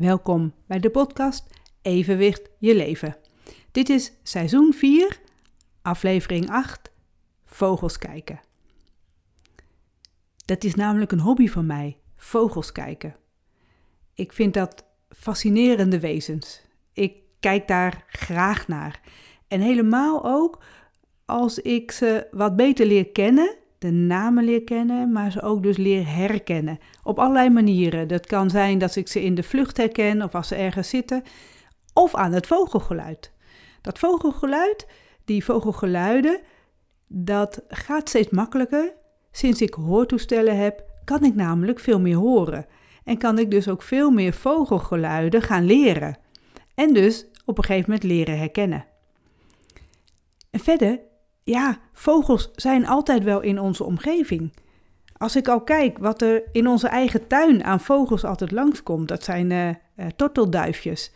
Welkom bij de podcast Evenwicht je leven. Dit is seizoen 4, aflevering 8, Vogels kijken. Dat is namelijk een hobby van mij, vogels kijken. Ik vind dat fascinerende wezens. Ik kijk daar graag naar. En helemaal ook als ik ze wat beter leer kennen de namen leer kennen, maar ze ook dus leer herkennen. Op allerlei manieren. Dat kan zijn dat ik ze in de vlucht herken of als ze ergens zitten, of aan het vogelgeluid. Dat vogelgeluid, die vogelgeluiden, dat gaat steeds makkelijker. Sinds ik hoortoestellen heb, kan ik namelijk veel meer horen. En kan ik dus ook veel meer vogelgeluiden gaan leren. En dus op een gegeven moment leren herkennen. En verder ja, vogels zijn altijd wel in onze omgeving. Als ik al kijk wat er in onze eigen tuin aan vogels altijd langskomt, dat zijn uh, tortelduifjes,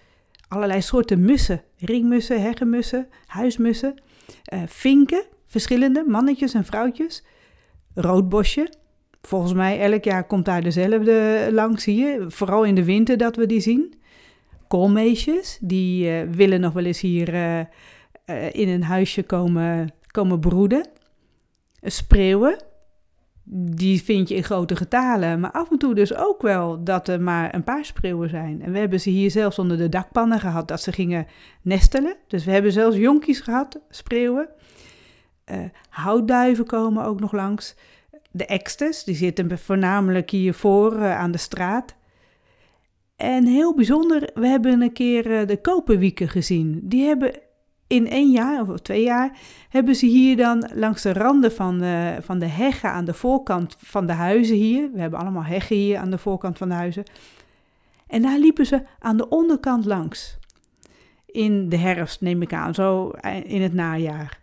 allerlei soorten mussen, ringmussen, heggenmussen, huismussen, uh, vinken, verschillende, mannetjes en vrouwtjes, roodbosje. Volgens mij elk jaar komt daar dezelfde langs, zie je, vooral in de winter dat we die zien. Koolmeesjes, die willen nog wel eens hier in een huisje komen komen broeden. Spreeuwen, die vind je in grote getalen, maar af en toe dus ook wel dat er maar een paar spreeuwen zijn. En we hebben ze hier zelfs onder de dakpannen gehad dat ze gingen nestelen. Dus we hebben zelfs jonkies gehad, spreeuwen. Uh, houtduiven komen ook nog langs. De eksters, die zitten voornamelijk hiervoor uh, aan de straat. En heel bijzonder, we hebben een keer uh, de koperwieken gezien. Die hebben in één jaar of twee jaar hebben ze hier dan langs de randen van de, van de heggen aan de voorkant van de huizen hier. We hebben allemaal heggen hier aan de voorkant van de huizen. En daar liepen ze aan de onderkant langs. In de herfst neem ik aan, zo in het najaar.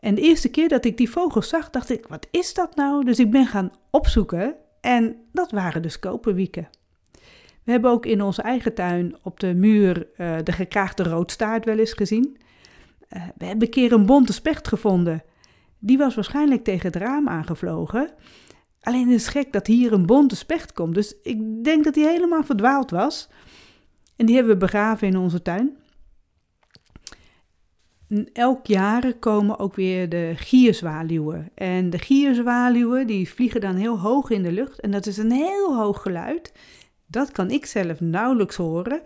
En de eerste keer dat ik die vogels zag, dacht ik, wat is dat nou? Dus ik ben gaan opzoeken en dat waren dus koperwieken. We hebben ook in onze eigen tuin op de muur uh, de gekraagde roodstaart wel eens gezien. Uh, we hebben een keer een bonte specht gevonden. Die was waarschijnlijk tegen het raam aangevlogen. Alleen is gek dat hier een bonte specht komt. Dus ik denk dat hij helemaal verdwaald was. En die hebben we begraven in onze tuin. elk jaar komen ook weer de gierzwaluwen. En de gierzwaluwen die vliegen dan heel hoog in de lucht. En dat is een heel hoog geluid. Dat kan ik zelf nauwelijks horen.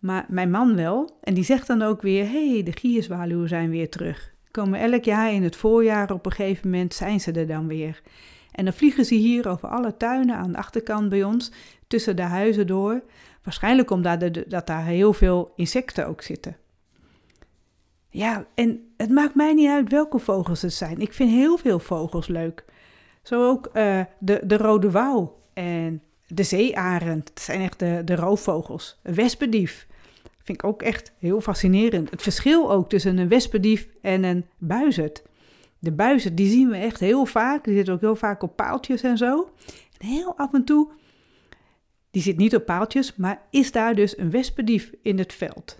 Maar mijn man wel. En die zegt dan ook weer: hé, hey, de gierzwaluwen zijn weer terug. Komen elk jaar in het voorjaar op een gegeven moment zijn ze er dan weer. En dan vliegen ze hier over alle tuinen aan de achterkant bij ons, tussen de huizen door. Waarschijnlijk omdat er, dat daar heel veel insecten ook zitten. Ja, en het maakt mij niet uit welke vogels het zijn. Ik vind heel veel vogels leuk. Zo ook uh, de, de rode wouw en de zeearend. Dat zijn echt de, de roofvogels. Een wespendief. Vind ik ook echt heel fascinerend. Het verschil ook tussen een wespendief en een buizerd. De buizerd, die zien we echt heel vaak. Die zit ook heel vaak op paaltjes en zo. En heel af en toe, die zit niet op paaltjes, maar is daar dus een wespendief in het veld.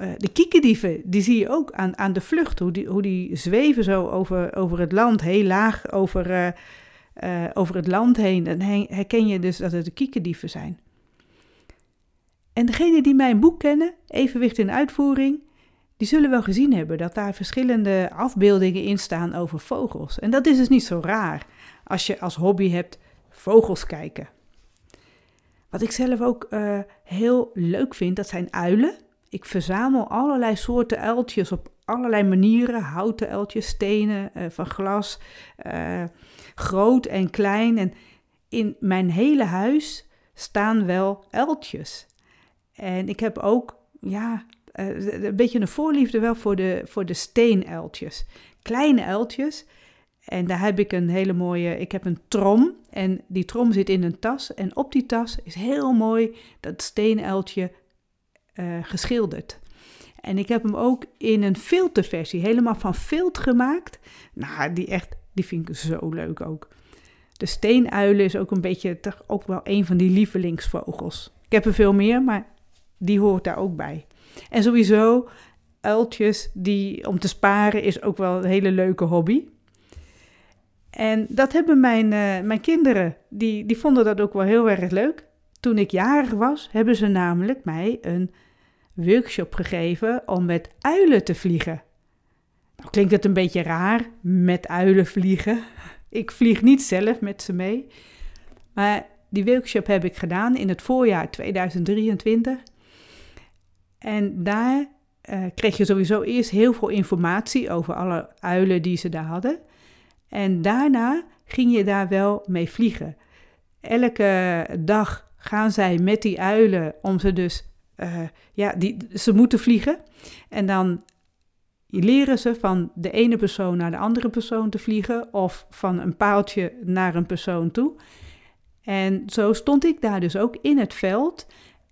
Uh, de kiekendieven, die zie je ook aan, aan de vlucht. Hoe die, hoe die zweven zo over, over het land, heel laag over, uh, uh, over het land heen. Dan herken je dus dat het de kiekendieven zijn. En degenen die mijn boek kennen, Evenwicht in Uitvoering, die zullen wel gezien hebben dat daar verschillende afbeeldingen in staan over vogels. En dat is dus niet zo raar als je als hobby hebt vogels kijken. Wat ik zelf ook uh, heel leuk vind, dat zijn uilen. Ik verzamel allerlei soorten uiltjes op allerlei manieren. Houten uiltjes, stenen, uh, van glas, uh, groot en klein. En in mijn hele huis staan wel uiltjes. En ik heb ook, ja, uh, een beetje een voorliefde wel voor de, voor de steenuiltjes. Kleine uiltjes. En daar heb ik een hele mooie, ik heb een trom. En die trom zit in een tas. En op die tas is heel mooi dat steenuiltje uh, geschilderd. En ik heb hem ook in een filterversie, helemaal van vilt gemaakt. Nou, die echt, die vind ik zo leuk ook. De steenuilen is ook een beetje, toch ook wel een van die lievelingsvogels. Ik heb er veel meer, maar die hoort daar ook bij. En sowieso, uiltjes die, om te sparen is ook wel een hele leuke hobby. En dat hebben mijn, uh, mijn kinderen, die, die vonden dat ook wel heel erg leuk. toen ik jarig was, hebben ze namelijk mij een workshop gegeven om met uilen te vliegen. Nou klinkt het een beetje raar, met uilen vliegen. Ik vlieg niet zelf met ze mee. Maar die workshop heb ik gedaan in het voorjaar 2023. En daar uh, kreeg je sowieso eerst heel veel informatie over alle uilen die ze daar hadden. En daarna ging je daar wel mee vliegen. Elke dag gaan zij met die uilen om ze dus, uh, ja, die, ze moeten vliegen. En dan leren ze van de ene persoon naar de andere persoon te vliegen of van een paaltje naar een persoon toe. En zo stond ik daar dus ook in het veld.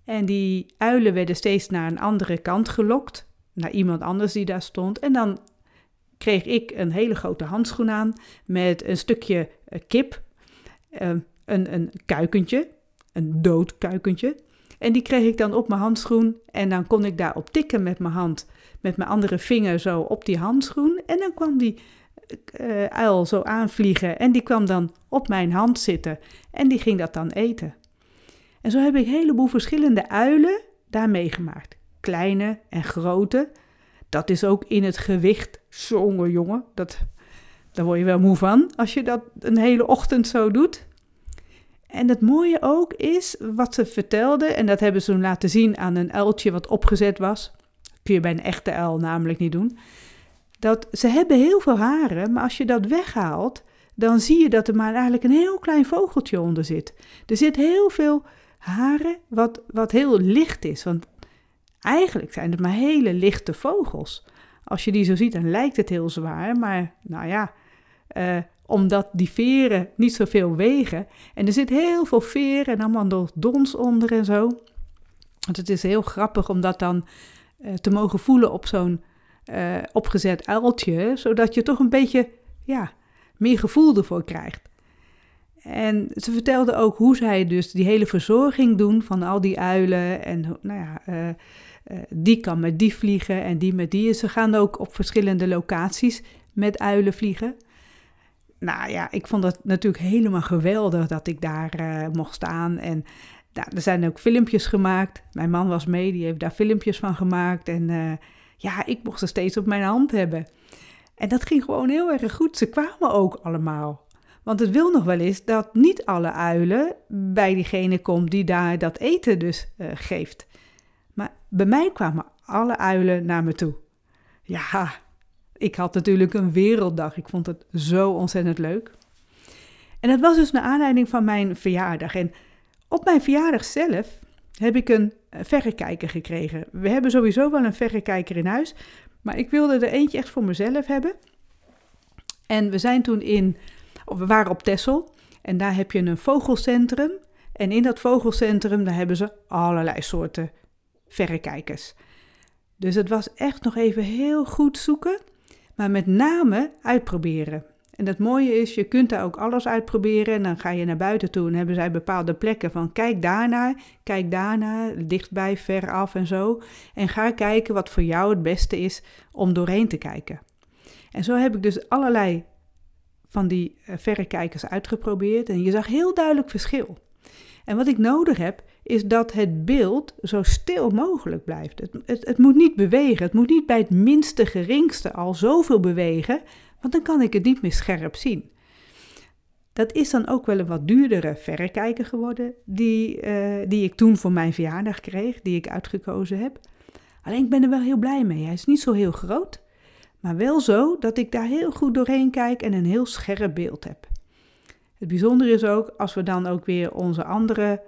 En die uilen werden steeds naar een andere kant gelokt, naar iemand anders die daar stond. En dan kreeg ik een hele grote handschoen aan met een stukje eh, kip, uh, een, een kuikentje, een dood kuikentje. En die kreeg ik dan op mijn handschoen en dan kon ik daarop tikken met mijn hand, met mijn andere vinger zo op die handschoen. En dan kwam die uh, uil zo aanvliegen en die kwam dan op mijn hand zitten en die ging dat dan eten. En zo heb ik een heleboel verschillende uilen daar meegemaakt. Kleine en grote. Dat is ook in het gewicht. Zongen, jongen, dat, daar word je wel moe van als je dat een hele ochtend zo doet. En het mooie ook is wat ze vertelde, en dat hebben ze laten zien aan een uiltje wat opgezet was. kun je bij een echte uil namelijk niet doen. Dat ze hebben heel veel haren, maar als je dat weghaalt, dan zie je dat er maar eigenlijk een heel klein vogeltje onder zit. Er zit heel veel haren wat, wat heel licht is, want eigenlijk zijn het maar hele lichte vogels. Als je die zo ziet, dan lijkt het heel zwaar, maar nou ja, uh, omdat die veren niet zoveel wegen. En er zit heel veel veren en allemaal nog dons onder en zo. Want het is heel grappig om dat dan uh, te mogen voelen op zo'n uh, opgezet uiltje, zodat je toch een beetje ja, meer gevoel ervoor krijgt. En ze vertelde ook hoe zij dus die hele verzorging doen van al die uilen. En nou ja, uh, die kan met die vliegen en die met die. ze gaan ook op verschillende locaties met uilen vliegen nou ja, ik vond het natuurlijk helemaal geweldig dat ik daar uh, mocht staan. En nou, er zijn ook filmpjes gemaakt. Mijn man was mee, die heeft daar filmpjes van gemaakt. En uh, ja, ik mocht ze steeds op mijn hand hebben. En dat ging gewoon heel erg goed. Ze kwamen ook allemaal. Want het wil nog wel eens dat niet alle uilen bij diegene komt die daar dat eten dus uh, geeft. Maar bij mij kwamen alle uilen naar me toe. Ja, ik had natuurlijk een werelddag. Ik vond het zo ontzettend leuk. En dat was dus naar aanleiding van mijn verjaardag. En op mijn verjaardag zelf heb ik een verrekijker gekregen. We hebben sowieso wel een verrekijker in huis, maar ik wilde er eentje echt voor mezelf hebben. En we zijn toen in, we waren op Texel en daar heb je een vogelcentrum. En in dat vogelcentrum daar hebben ze allerlei soorten verrekijkers. Dus het was echt nog even heel goed zoeken maar met name uitproberen. En het mooie is, je kunt daar ook alles uitproberen en dan ga je naar buiten toe en hebben zij bepaalde plekken van kijk daarnaar, kijk daarnaar, dichtbij, veraf en zo. En ga kijken wat voor jou het beste is om doorheen te kijken. En zo heb ik dus allerlei van die eh, verrekijkers uitgeprobeerd en je zag heel duidelijk verschil. En wat ik nodig heb, is dat het beeld zo stil mogelijk blijft. Het, het, het, moet niet bewegen. Het moet niet bij het minste geringste al zoveel bewegen, want dan kan ik het niet meer scherp zien. Dat is dan ook wel een wat duurdere verrekijker geworden, die, uh, die ik toen voor mijn verjaardag kreeg, die ik uitgekozen heb. Alleen ik ben er wel heel blij mee. Hij is niet zo heel groot, maar wel zo dat ik daar heel goed doorheen kijk en een heel scherp beeld heb. Het bijzondere is ook, als we dan ook weer onze andere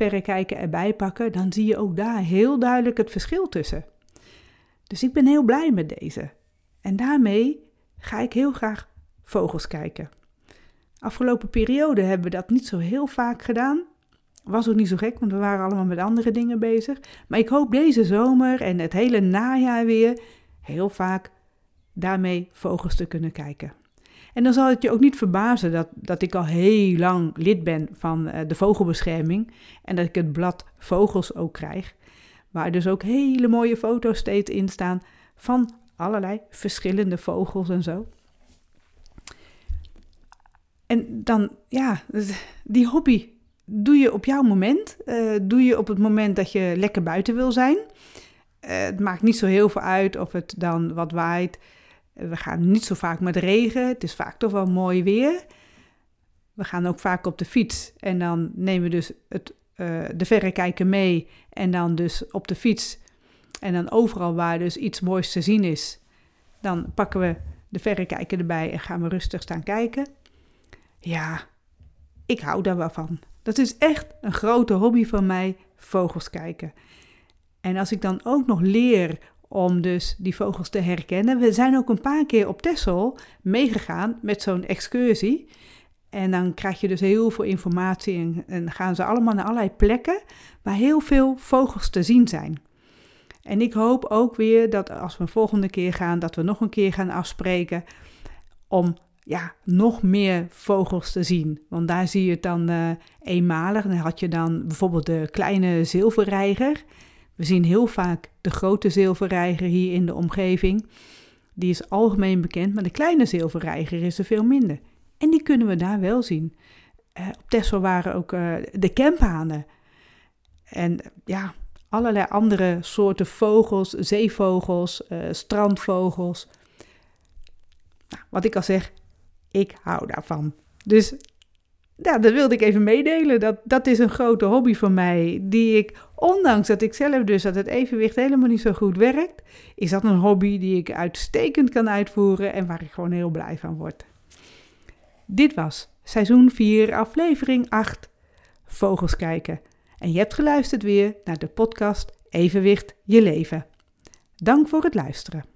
verrekijker erbij pakken, dan zie je ook daar heel duidelijk het verschil tussen. Dus ik ben heel blij met deze. En daarmee ga ik heel graag vogels kijken. Afgelopen periode hebben we dat niet zo heel vaak gedaan. Was ook niet zo gek, want we waren allemaal met andere dingen bezig. Maar ik hoop deze zomer en het hele najaar weer heel vaak daarmee vogels te kunnen kijken. En dan zal het je ook niet verbazen dat, dat ik al heel lang lid ben van uh, de vogelbescherming en dat ik het blad Vogels ook krijg, waar dus ook hele mooie foto's steeds in staan van allerlei verschillende vogels en zo. En dan, ja, die hobby, doe je op jouw moment. Uh, doe je op het moment dat je lekker buiten wil zijn. Uh, het maakt niet zo heel veel uit of het dan wat waait. We gaan niet zo vaak met regen. Het is vaak toch wel mooi weer. We gaan ook vaak op de fiets en dan nemen we dus het, uh, de verrekijker mee en dan dus op de fiets. En dan overal waar dus iets moois te zien is, dan pakken we de verrekijker erbij en gaan we rustig staan kijken. Ja, ik hou daar wel van. Dat is echt een grote hobby van mij, vogels kijken. En als ik dan ook nog leer om dus die vogels te herkennen. We zijn ook een paar keer op Texel meegegaan met zo'n excursie. En dan krijg je dus heel veel informatie en, gaan ze allemaal naar allerlei plekken waar heel veel vogels te zien zijn. En ik hoop ook weer dat als we een volgende keer gaan, dat we nog een keer gaan afspreken om ja, nog meer vogels te zien. Want daar zie je het dan uh, eenmalig. Dan had je dan bijvoorbeeld de kleine zilverreiger. We zien heel vaak de grote zilverreiger hier in de omgeving. Die is algemeen bekend, maar de kleine zilverreiger is er veel minder. En die kunnen we daar wel zien. Uh, op Texel waren ook uh, de kemphanen. En ja, allerlei andere soorten vogels, zeevogels, uh, strandvogels. Nou, wat ik al zeg, ik hou daarvan. Dus ja, dat wilde ik even meedelen. Dat, dat is een grote hobby van mij, die ik, ondanks dat ik zelf dus dat het evenwicht helemaal niet zo goed werkt, is dat een hobby die ik uitstekend kan uitvoeren en waar ik gewoon heel blij van word. Dit was seizoen 4, aflevering 8, Vogels kijken. En je hebt geluisterd weer naar de podcast Evenwicht je leven. Dank voor het luisteren.